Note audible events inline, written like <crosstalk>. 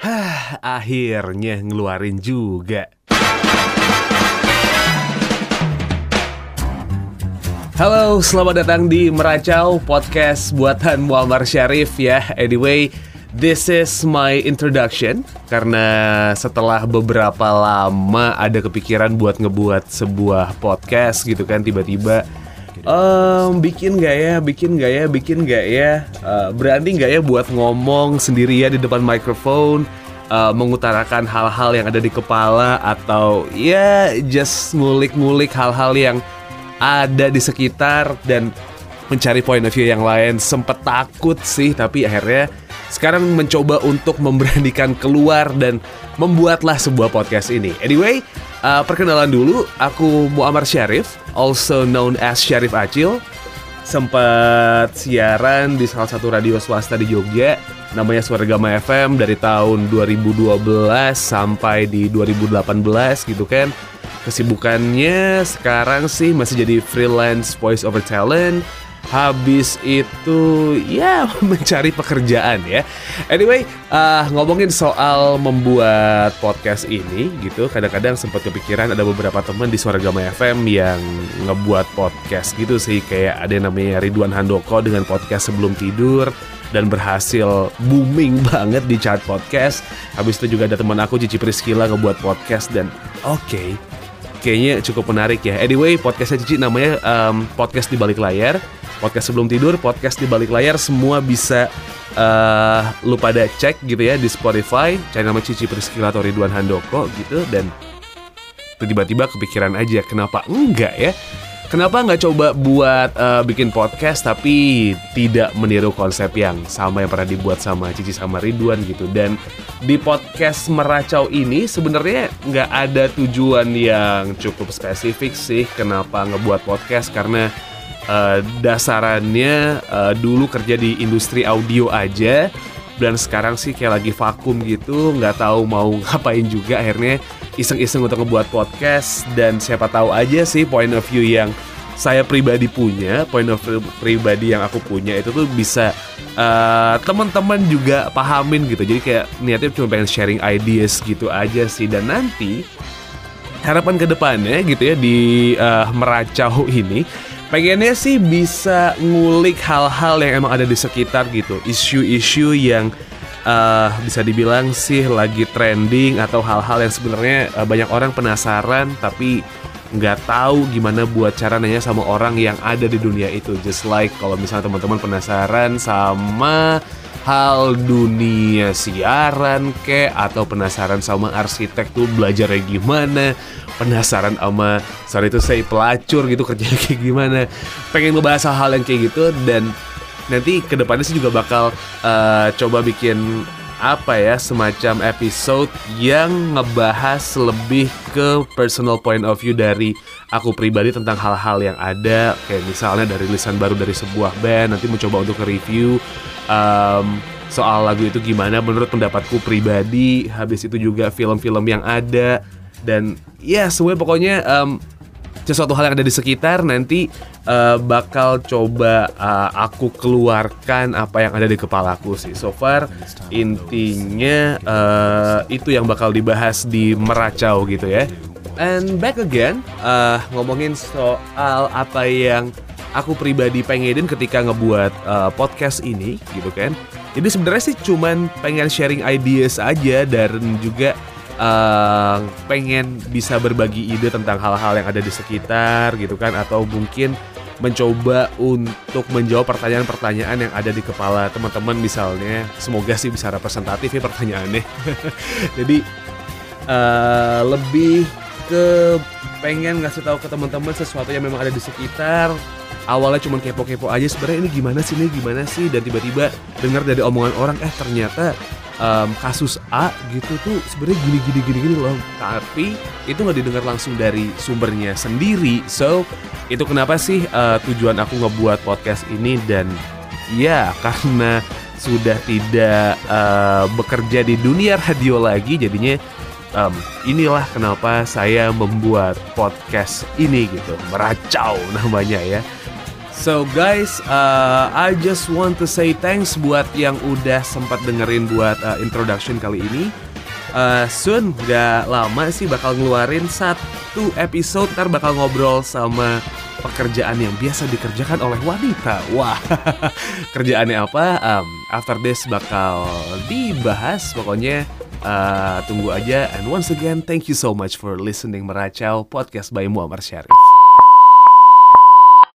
Hah, akhirnya ngeluarin juga. Halo, selamat datang di Meracau Podcast buatan Muammar Syarif ya. Anyway, this is my introduction karena setelah beberapa lama ada kepikiran buat ngebuat sebuah podcast gitu kan tiba-tiba Um, bikin gak ya, bikin gak ya, bikin gak ya? Uh, Berani gak ya buat ngomong sendiri ya di depan microphone uh, Mengutarakan hal-hal yang ada di kepala Atau ya just ngulik-ngulik hal-hal yang ada di sekitar Dan mencari point of view yang lain. Sempet takut sih, tapi akhirnya sekarang mencoba untuk memberanikan keluar dan membuatlah sebuah podcast ini. Anyway, uh, perkenalan dulu, aku Muammar Syarif, also known as Syarif Acil. Sempat siaran di salah satu radio swasta di Jogja, namanya Suaragama FM dari tahun 2012 sampai di 2018 gitu kan. Kesibukannya sekarang sih masih jadi freelance voice over talent habis itu ya <laughs> mencari pekerjaan ya. Anyway, uh, ngomongin soal membuat podcast ini gitu, kadang-kadang sempat kepikiran ada beberapa teman di Suara Gama FM yang ngebuat podcast gitu sih, kayak ada yang namanya Ridwan Handoko dengan podcast sebelum tidur dan berhasil booming <laughs> banget di chart podcast. Habis itu juga ada teman aku Cici Priskila ngebuat podcast dan oke, okay, kayaknya cukup menarik ya. Anyway, podcastnya Cici namanya um, podcast di balik layar podcast sebelum tidur, podcast di balik layar semua bisa uh, lu pada cek gitu ya di Spotify, cari nama Cici Priscila atau Ridwan Handoko gitu dan tiba-tiba kepikiran aja kenapa enggak ya? Kenapa nggak coba buat uh, bikin podcast tapi tidak meniru konsep yang sama yang pernah dibuat sama Cici sama Ridwan gitu? Dan di podcast meracau ini sebenarnya nggak ada tujuan yang cukup spesifik sih kenapa ngebuat podcast karena uh, dasarannya uh, dulu kerja di industri audio aja dan sekarang sih kayak lagi vakum gitu nggak tahu mau <laughs> ngapain juga. Akhirnya iseng-iseng untuk ngebuat podcast. Dan siapa tahu aja sih point of view yang saya pribadi punya point of view pribadi yang aku punya itu tuh bisa uh, teman-teman juga pahamin gitu. Jadi kayak niatnya cuma pengen sharing ideas gitu aja sih. Dan nanti harapan ke depannya gitu ya di uh, meracau ini pengennya sih bisa ngulik hal-hal yang emang ada di sekitar gitu. Isu-isu yang uh, bisa dibilang sih lagi trending atau hal-hal yang sebenarnya uh, banyak orang penasaran tapi nggak tahu gimana buat cara nanya sama orang yang ada di dunia itu. Just like kalau misalnya teman-teman penasaran sama hal dunia siaran ke? Atau penasaran sama arsitek tuh belajarnya gimana? Penasaran sama sorry itu saya pelacur gitu kerjanya kayak gimana? Pengen ngebahas hal-hal yang kayak gitu dan nanti ke depannya sih juga bakal uh, coba bikin apa ya semacam episode yang ngebahas lebih ke personal point of view dari aku pribadi tentang hal-hal yang ada. Kayak misalnya dari lisan baru dari sebuah band nanti mencoba untuk review um, soal lagu itu gimana menurut pendapatku pribadi. Habis itu juga film-film yang ada. Dan ya semuanya pokoknya um, sesuatu hal yang ada di sekitar nanti uh, bakal coba uh, aku keluarkan apa yang ada di kepalaku sih. So far intinya uh, itu yang bakal dibahas di meracau gitu ya. And back again uh, ngomongin soal apa yang aku pribadi pengenin ketika ngebuat uh, podcast ini gitu kan. Jadi sebenarnya sih cuman pengen sharing ideas aja dan juga uh, pengen bisa berbagi ide tentang hal-hal yang ada di sekitar gitu kan atau mungkin mencoba untuk menjawab pertanyaan-pertanyaan yang ada di kepala teman-teman misalnya. Semoga sih bisa representatif ya pertanyaannya. <laughs> Jadi uh, lebih ke pengen ngasih tahu ke teman-teman sesuatu yang memang ada di sekitar. Awalnya cuma kepo-kepo aja sebenarnya ini gimana sih ini gimana sih? Dan tiba-tiba dengar dari omongan orang eh ternyata um, kasus A gitu tuh sebenarnya gini gini gini gini loh. Tapi itu nggak didengar langsung dari sumbernya sendiri. So itu kenapa sih uh, tujuan aku ngebuat podcast ini? Dan ya karena sudah tidak uh, bekerja di dunia radio lagi jadinya um, inilah kenapa saya membuat podcast ini gitu. Meracau namanya ya So guys, uh, I just want to say thanks buat yang udah sempat dengerin buat uh, introduction kali ini. Uh, soon, gak lama sih bakal ngeluarin satu episode, ntar bakal ngobrol sama pekerjaan yang biasa dikerjakan oleh wanita. Wah, <laughs> kerjaannya apa? Um, after this bakal dibahas. Pokoknya uh, tunggu aja. And once again, thank you so much for listening Meracau Podcast by Muammar Syarif.